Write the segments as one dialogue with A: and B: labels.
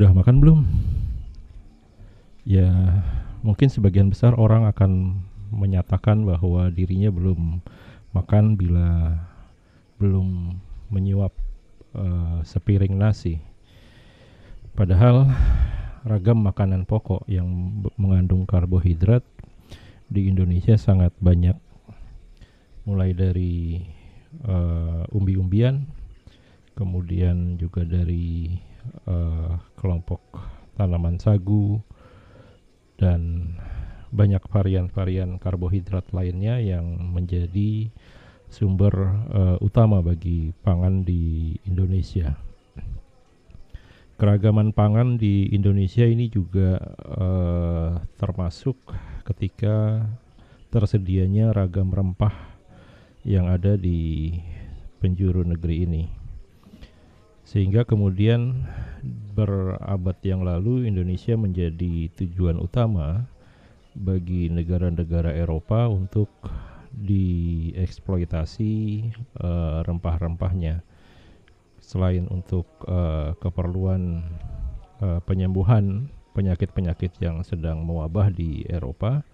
A: Udah makan belum? Ya, mungkin sebagian besar orang akan menyatakan bahwa dirinya belum makan bila belum menyuap uh, sepiring nasi. Padahal ragam makanan pokok yang mengandung karbohidrat di Indonesia sangat banyak mulai dari uh, umbi-umbian kemudian juga dari uh, kelompok tanaman sagu dan banyak varian-varian karbohidrat lainnya yang menjadi sumber uh, utama bagi pangan di Indonesia. Keragaman pangan di Indonesia ini juga uh, termasuk ketika tersedianya ragam rempah yang ada di penjuru negeri ini. Sehingga kemudian berabad yang lalu Indonesia menjadi tujuan utama bagi negara-negara Eropa untuk dieksploitasi uh, rempah-rempahnya selain untuk uh, keperluan uh, penyembuhan penyakit-penyakit yang sedang mewabah di Eropa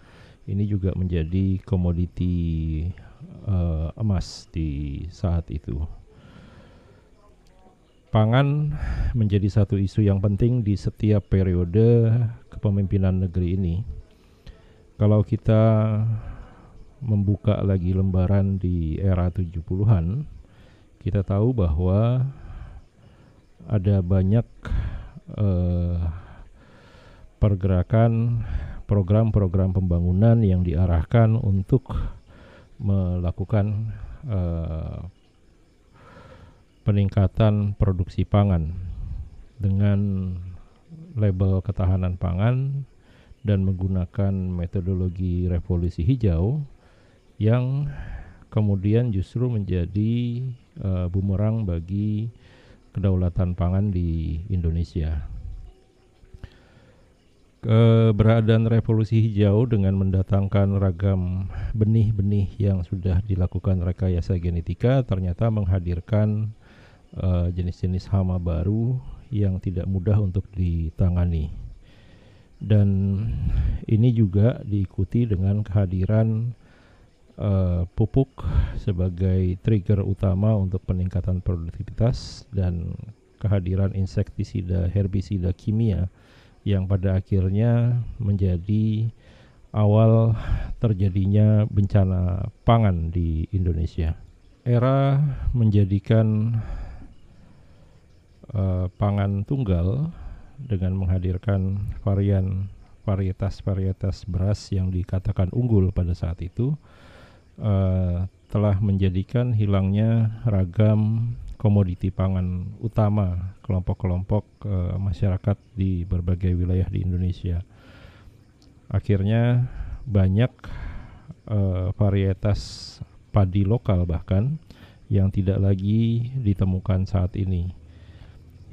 A: ini juga menjadi komoditi uh, emas di saat itu. Pangan menjadi satu isu yang penting di setiap periode kepemimpinan negeri ini. Kalau kita membuka lagi lembaran di era 70-an, kita tahu bahwa ada banyak uh, pergerakan program-program pembangunan yang diarahkan untuk melakukan uh, peningkatan produksi pangan dengan label ketahanan pangan dan menggunakan metodologi revolusi hijau yang kemudian justru menjadi uh, bumerang bagi kedaulatan pangan di Indonesia. Keberadaan revolusi hijau dengan mendatangkan ragam benih-benih yang sudah dilakukan rekayasa genetika ternyata menghadirkan uh, jenis-jenis hama baru yang tidak mudah untuk ditangani. Dan ini juga diikuti dengan kehadiran uh, pupuk sebagai trigger utama untuk peningkatan produktivitas dan kehadiran insektisida herbisida kimia yang pada akhirnya menjadi awal terjadinya bencana pangan di Indonesia. Era menjadikan uh, pangan tunggal dengan menghadirkan varian varietas-varietas beras yang dikatakan unggul pada saat itu uh, telah menjadikan hilangnya ragam komoditi pangan utama kelompok-kelompok uh, masyarakat di berbagai wilayah di Indonesia. Akhirnya banyak uh, varietas padi lokal bahkan yang tidak lagi ditemukan saat ini.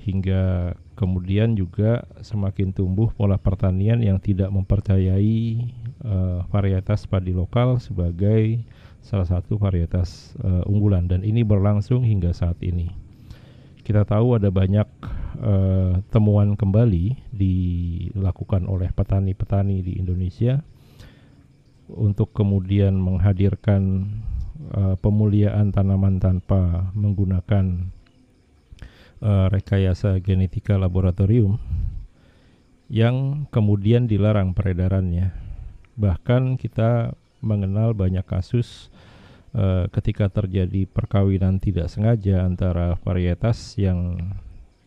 A: Hingga kemudian juga semakin tumbuh pola pertanian yang tidak mempercayai uh, varietas padi lokal sebagai salah satu varietas uh, unggulan dan ini berlangsung hingga saat ini. Kita tahu ada banyak uh, temuan kembali dilakukan oleh petani-petani di Indonesia untuk kemudian menghadirkan uh, pemuliaan tanaman tanpa menggunakan uh, rekayasa genetika laboratorium yang kemudian dilarang peredarannya. Bahkan kita mengenal banyak kasus uh, ketika terjadi perkawinan tidak sengaja antara varietas yang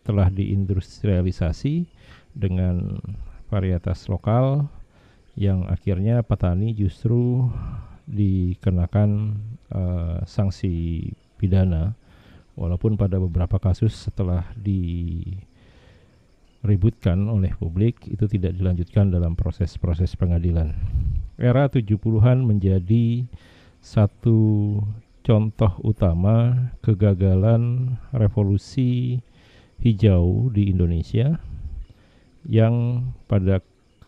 A: telah diindustrialisasi dengan varietas lokal yang akhirnya petani justru dikenakan uh, sanksi pidana walaupun pada beberapa kasus setelah diributkan oleh publik itu tidak dilanjutkan dalam proses-proses pengadilan. Era 70-an menjadi satu contoh utama kegagalan revolusi hijau di Indonesia yang pada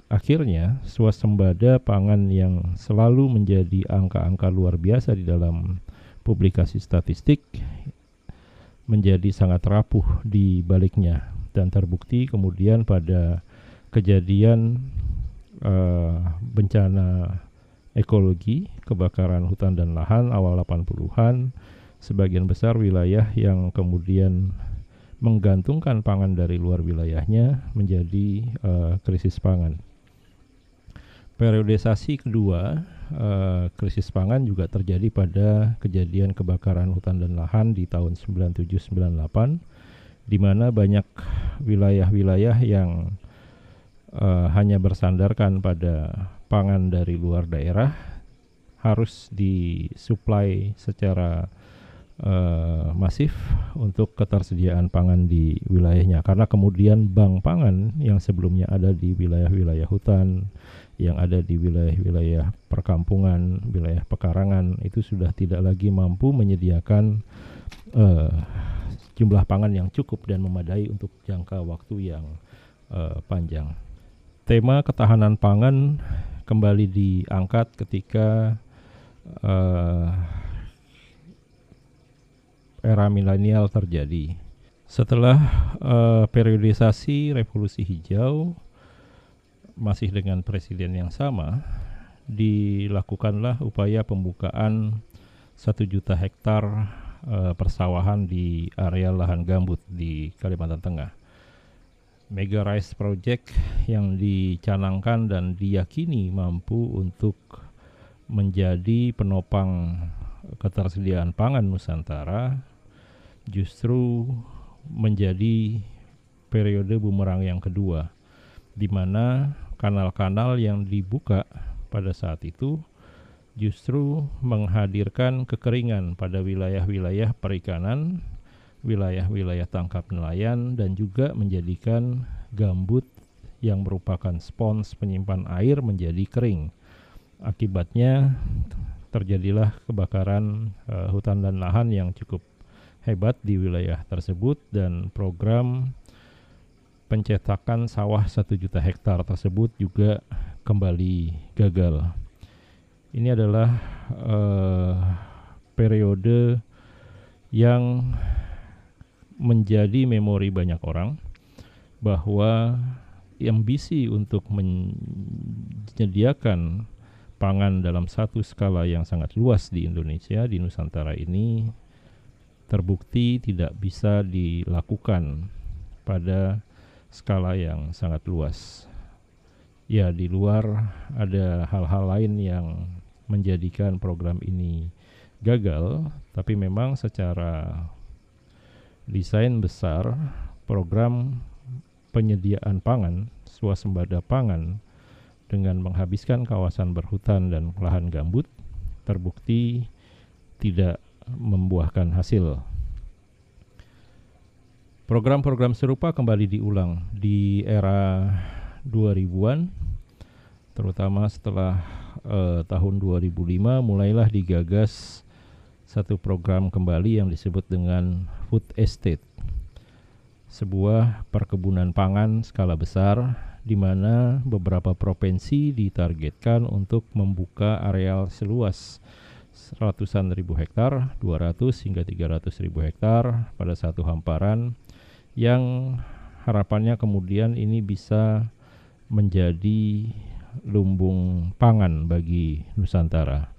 A: akhirnya swasembada pangan yang selalu menjadi angka-angka luar biasa di dalam publikasi statistik menjadi sangat rapuh di baliknya dan terbukti kemudian pada kejadian uh, bencana ekologi, kebakaran hutan dan lahan awal 80-an, sebagian besar wilayah yang kemudian menggantungkan pangan dari luar wilayahnya menjadi uh, krisis pangan. Periodisasi kedua, uh, krisis pangan juga terjadi pada kejadian kebakaran hutan dan lahan di tahun 97-98, di mana banyak wilayah-wilayah yang uh, hanya bersandarkan pada pangan dari luar daerah harus disuplai secara uh, masif untuk ketersediaan pangan di wilayahnya karena kemudian bank pangan yang sebelumnya ada di wilayah-wilayah hutan yang ada di wilayah-wilayah perkampungan, wilayah pekarangan itu sudah tidak lagi mampu menyediakan uh, jumlah pangan yang cukup dan memadai untuk jangka waktu yang uh, panjang. Tema ketahanan pangan kembali diangkat ketika uh, era milenial terjadi. Setelah uh, periodisasi revolusi hijau masih dengan presiden yang sama, dilakukanlah upaya pembukaan satu juta hektar uh, persawahan di area lahan gambut di Kalimantan Tengah. Mega Rice Project yang dicanangkan dan diyakini mampu untuk menjadi penopang ketersediaan pangan Nusantara justru menjadi periode bumerang yang kedua di mana kanal-kanal yang dibuka pada saat itu justru menghadirkan kekeringan pada wilayah-wilayah perikanan wilayah-wilayah tangkap nelayan dan juga menjadikan gambut yang merupakan spons penyimpan air menjadi kering. Akibatnya terjadilah kebakaran uh, hutan dan lahan yang cukup hebat di wilayah tersebut dan program pencetakan sawah satu juta hektar tersebut juga kembali gagal. Ini adalah uh, periode yang menjadi memori banyak orang bahwa ambisi untuk menyediakan pangan dalam satu skala yang sangat luas di Indonesia di Nusantara ini terbukti tidak bisa dilakukan pada skala yang sangat luas. Ya, di luar ada hal-hal lain yang menjadikan program ini gagal, tapi memang secara desain besar program penyediaan pangan, swasembada pangan dengan menghabiskan kawasan berhutan dan lahan gambut terbukti tidak membuahkan hasil. Program-program serupa kembali diulang di era 2000-an terutama setelah uh, tahun 2005 mulailah digagas satu program kembali yang disebut dengan food estate. Sebuah perkebunan pangan skala besar di mana beberapa provinsi ditargetkan untuk membuka areal seluas ratusan ribu hektar, 200 hingga 300 ribu hektar pada satu hamparan yang harapannya kemudian ini bisa menjadi lumbung pangan bagi Nusantara.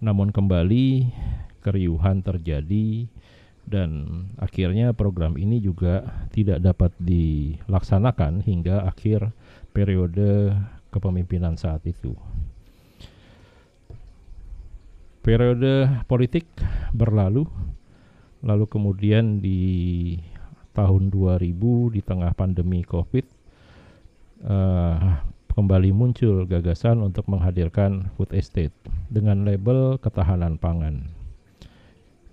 A: Namun kembali keriuhan terjadi dan akhirnya program ini juga tidak dapat dilaksanakan hingga akhir periode kepemimpinan saat itu. Periode politik berlalu, lalu kemudian di tahun 2000 di tengah pandemi COVID, uh, kembali muncul gagasan untuk menghadirkan food estate dengan label ketahanan pangan.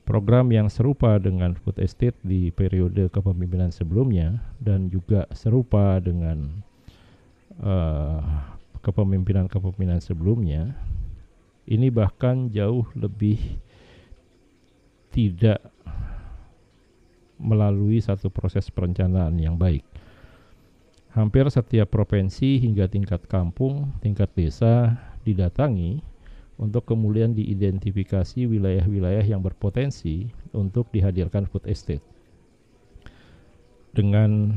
A: Program yang serupa dengan food estate di periode kepemimpinan sebelumnya dan juga serupa dengan uh, kepemimpinan-kepemimpinan sebelumnya, ini bahkan jauh lebih tidak melalui satu proses perencanaan yang baik Hampir setiap provinsi hingga tingkat kampung, tingkat desa didatangi untuk kemudian diidentifikasi wilayah-wilayah yang berpotensi untuk dihadirkan food estate. dengan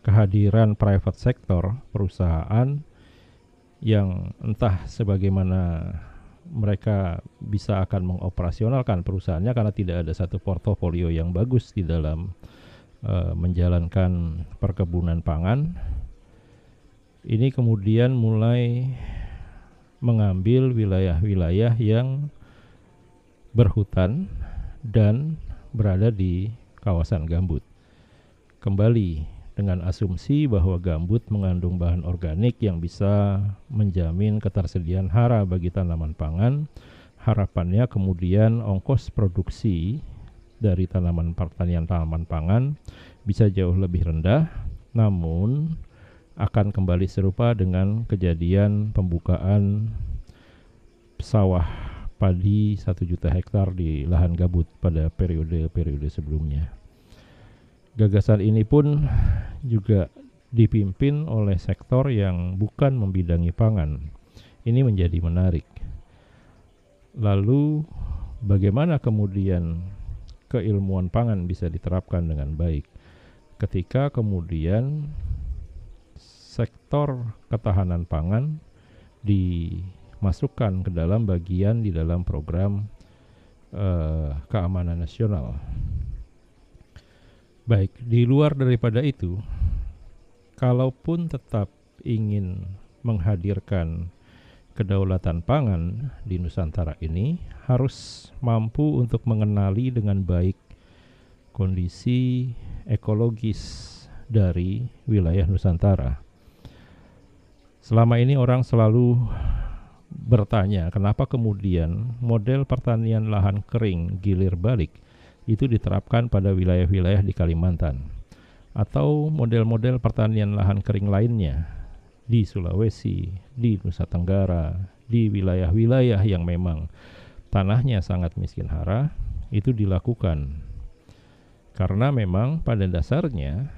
A: kehadiran private sector perusahaan yang entah sebagaimana mereka bisa akan mengoperasionalkan perusahaannya karena tidak ada satu portofolio yang bagus di dalam uh, menjalankan perkebunan pangan. Ini kemudian mulai mengambil wilayah-wilayah yang berhutan dan berada di kawasan gambut. Kembali dengan asumsi bahwa gambut mengandung bahan organik yang bisa menjamin ketersediaan hara bagi tanaman pangan. Harapannya kemudian ongkos produksi dari tanaman pertanian tanaman pangan bisa jauh lebih rendah, namun akan kembali serupa dengan kejadian pembukaan sawah padi 1 juta hektar di lahan gambut pada periode-periode sebelumnya. Gagasan ini pun juga dipimpin oleh sektor yang bukan membidangi pangan. Ini menjadi menarik. Lalu bagaimana kemudian keilmuan pangan bisa diterapkan dengan baik? Ketika kemudian sektor ketahanan pangan dimasukkan ke dalam bagian di dalam program uh, keamanan nasional Baik, di luar daripada itu, kalaupun tetap ingin menghadirkan kedaulatan pangan di Nusantara ini harus mampu untuk mengenali dengan baik kondisi ekologis dari wilayah Nusantara. Selama ini orang selalu bertanya, kenapa kemudian model pertanian lahan kering gilir balik itu diterapkan pada wilayah-wilayah di Kalimantan. Atau model-model pertanian lahan kering lainnya di Sulawesi, di Nusa Tenggara, di wilayah-wilayah yang memang tanahnya sangat miskin hara itu dilakukan. Karena memang pada dasarnya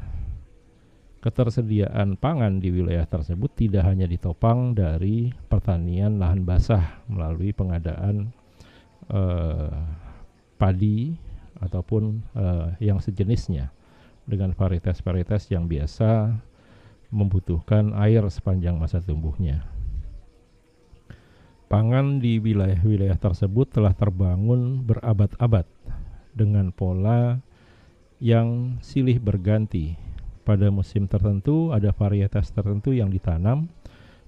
A: ketersediaan pangan di wilayah tersebut tidak hanya ditopang dari pertanian lahan basah melalui pengadaan eh, padi ataupun uh, yang sejenisnya dengan varietas-varietas yang biasa membutuhkan air sepanjang masa tumbuhnya. Pangan di wilayah-wilayah tersebut telah terbangun berabad-abad dengan pola yang silih berganti. Pada musim tertentu ada varietas tertentu yang ditanam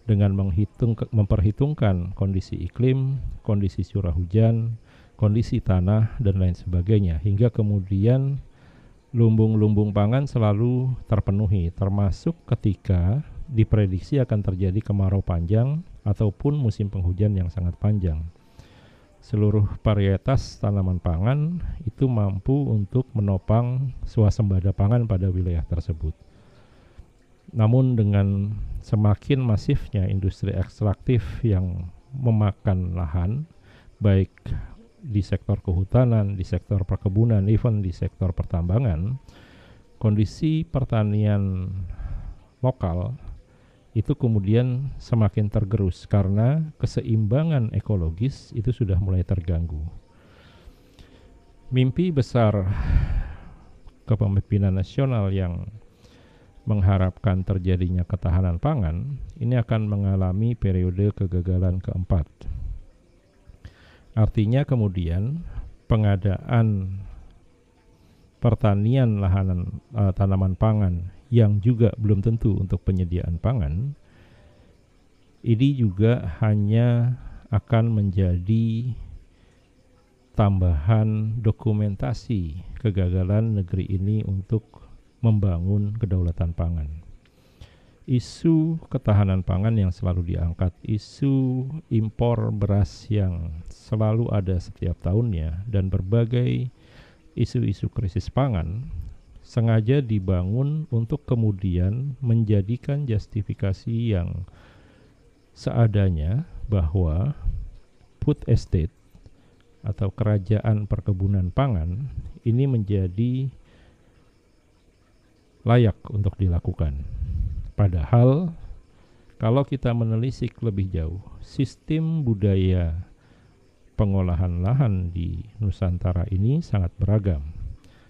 A: dengan menghitung memperhitungkan kondisi iklim, kondisi curah hujan, kondisi tanah dan lain sebagainya hingga kemudian lumbung-lumbung pangan selalu terpenuhi termasuk ketika diprediksi akan terjadi kemarau panjang ataupun musim penghujan yang sangat panjang. Seluruh varietas tanaman pangan itu mampu untuk menopang swasembada pangan pada wilayah tersebut. Namun dengan semakin masifnya industri ekstraktif yang memakan lahan baik di sektor kehutanan, di sektor perkebunan, even di sektor pertambangan, kondisi pertanian lokal itu kemudian semakin tergerus karena keseimbangan ekologis itu sudah mulai terganggu. Mimpi besar kepemimpinan nasional yang mengharapkan terjadinya ketahanan pangan ini akan mengalami periode kegagalan keempat Artinya kemudian pengadaan pertanian lahan uh, tanaman pangan yang juga belum tentu untuk penyediaan pangan ini juga hanya akan menjadi tambahan dokumentasi kegagalan negeri ini untuk membangun kedaulatan pangan isu ketahanan pangan yang selalu diangkat, isu impor beras yang selalu ada setiap tahunnya, dan berbagai isu-isu krisis pangan sengaja dibangun untuk kemudian menjadikan justifikasi yang seadanya bahwa food estate atau kerajaan perkebunan pangan ini menjadi layak untuk dilakukan Padahal kalau kita menelisik lebih jauh, sistem budaya pengolahan lahan di Nusantara ini sangat beragam.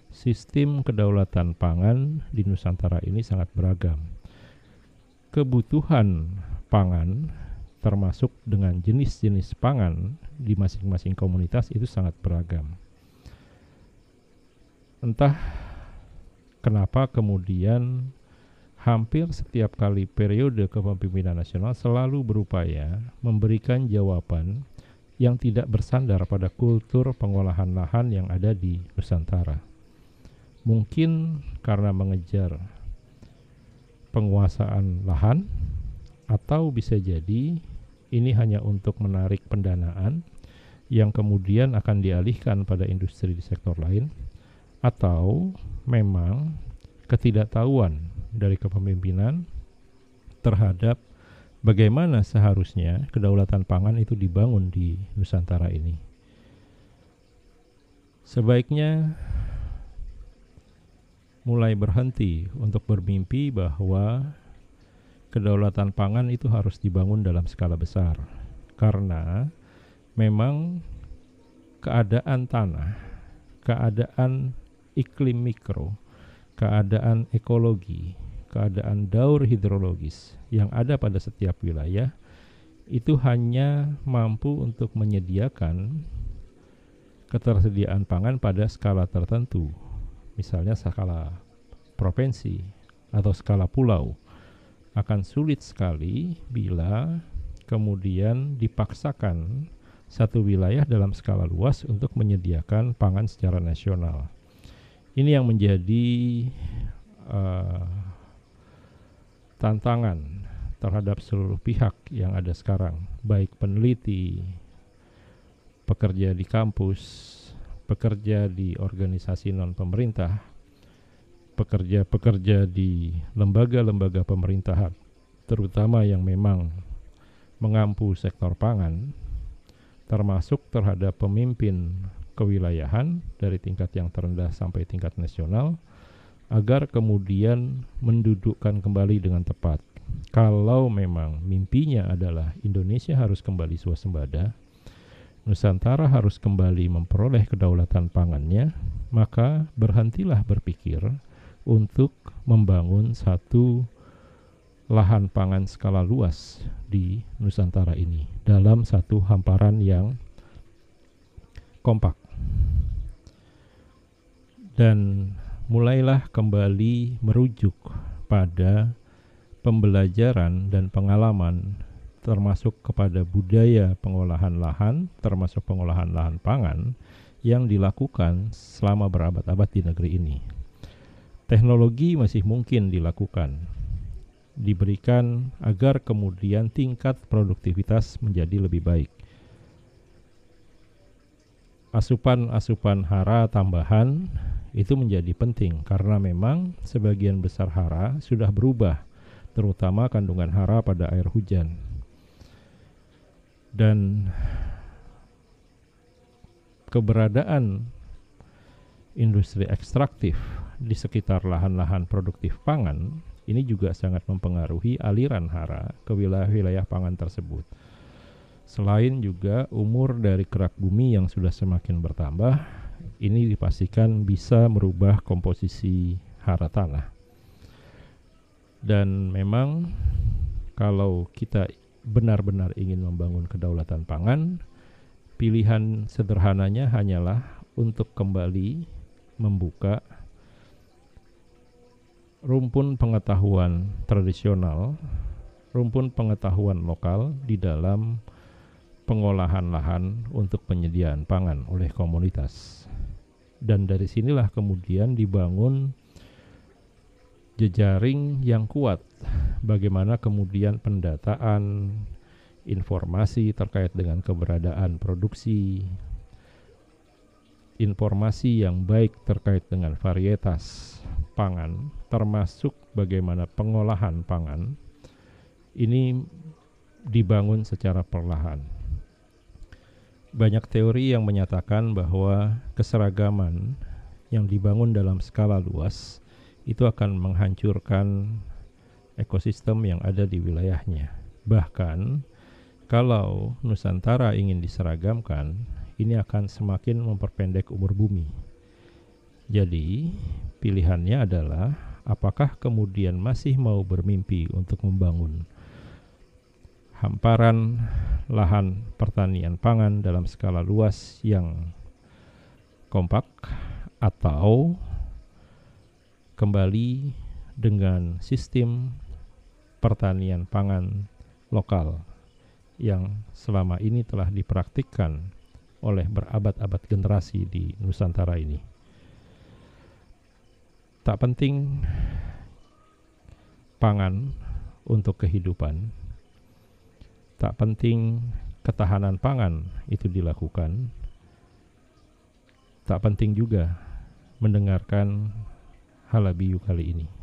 A: sistem kedaulatan pangan di Nusantara ini sangat beragam. Kebutuhan pangan termasuk dengan jenis-jenis pangan di masing-masing komunitas itu sangat beragam. Entah kenapa kemudian hampir setiap kali periode kepemimpinan nasional selalu berupaya memberikan jawaban yang tidak bersandar pada kultur pengolahan lahan yang ada di Nusantara. Mungkin karena mengejar penguasaan lahan atau bisa jadi ini hanya untuk menarik pendanaan yang kemudian akan dialihkan pada industri di sektor lain atau memang ketidaktahuan dari kepemimpinan terhadap bagaimana seharusnya kedaulatan pangan itu dibangun di Nusantara ini. Sebaiknya mulai berhenti untuk bermimpi bahwa kedaulatan pangan itu harus dibangun dalam skala besar. Karena memang keadaan tanah, keadaan iklim mikro, keadaan ekologi, keadaan daur hidrologis yang ada pada setiap wilayah itu hanya mampu untuk menyediakan ketersediaan pangan pada skala tertentu, misalnya skala provinsi atau skala pulau. Akan sulit sekali bila kemudian dipaksakan satu wilayah dalam skala luas untuk menyediakan pangan secara nasional. Ini yang menjadi uh, tantangan terhadap seluruh pihak yang ada sekarang, baik peneliti, pekerja di kampus, pekerja di organisasi non-pemerintah, pekerja-pekerja di lembaga-lembaga pemerintahan, terutama yang memang mengampu sektor pangan, termasuk terhadap pemimpin kewilayahan dari tingkat yang terendah sampai tingkat nasional, agar kemudian mendudukkan kembali dengan tepat. Kalau memang mimpinya adalah Indonesia harus kembali swasembada, Nusantara harus kembali memperoleh kedaulatan pangannya, maka berhentilah berpikir untuk membangun satu lahan pangan skala luas di Nusantara ini dalam satu hamparan yang kompak. Dan mulailah kembali merujuk pada pembelajaran dan pengalaman termasuk kepada budaya pengolahan lahan, termasuk pengolahan lahan pangan yang dilakukan selama berabad-abad di negeri ini. Teknologi masih mungkin dilakukan, diberikan agar kemudian tingkat produktivitas menjadi lebih baik. Asupan-asupan hara tambahan itu menjadi penting karena memang sebagian besar hara sudah berubah, terutama kandungan hara pada air hujan. Dan keberadaan industri ekstraktif di sekitar lahan-lahan produktif pangan ini juga sangat mempengaruhi aliran hara ke wilayah-wilayah pangan tersebut. Selain juga umur dari kerak bumi yang sudah semakin bertambah, ini dipastikan bisa merubah komposisi hara tanah. Dan memang kalau kita benar-benar ingin membangun kedaulatan pangan, pilihan sederhananya hanyalah untuk kembali membuka rumpun pengetahuan tradisional, rumpun pengetahuan lokal di dalam pengolahan lahan untuk penyediaan pangan oleh komunitas. Dan dari sinilah kemudian dibangun jejaring yang kuat bagaimana kemudian pendataan informasi terkait dengan keberadaan produksi informasi yang baik terkait dengan varietas pangan termasuk bagaimana pengolahan pangan ini dibangun secara perlahan banyak teori yang menyatakan bahwa keseragaman yang dibangun dalam skala luas itu akan menghancurkan ekosistem yang ada di wilayahnya. Bahkan kalau Nusantara ingin diseragamkan, ini akan semakin memperpendek umur bumi. Jadi, pilihannya adalah apakah kemudian masih mau bermimpi untuk membangun hamparan lahan pertanian pangan dalam skala luas yang kompak atau kembali dengan sistem pertanian pangan lokal yang selama ini telah dipraktikkan oleh berabad-abad generasi di Nusantara ini. Tak penting pangan untuk kehidupan, tak penting ketahanan pangan itu dilakukan, tak penting juga mendengarkan halabiyu kali ini.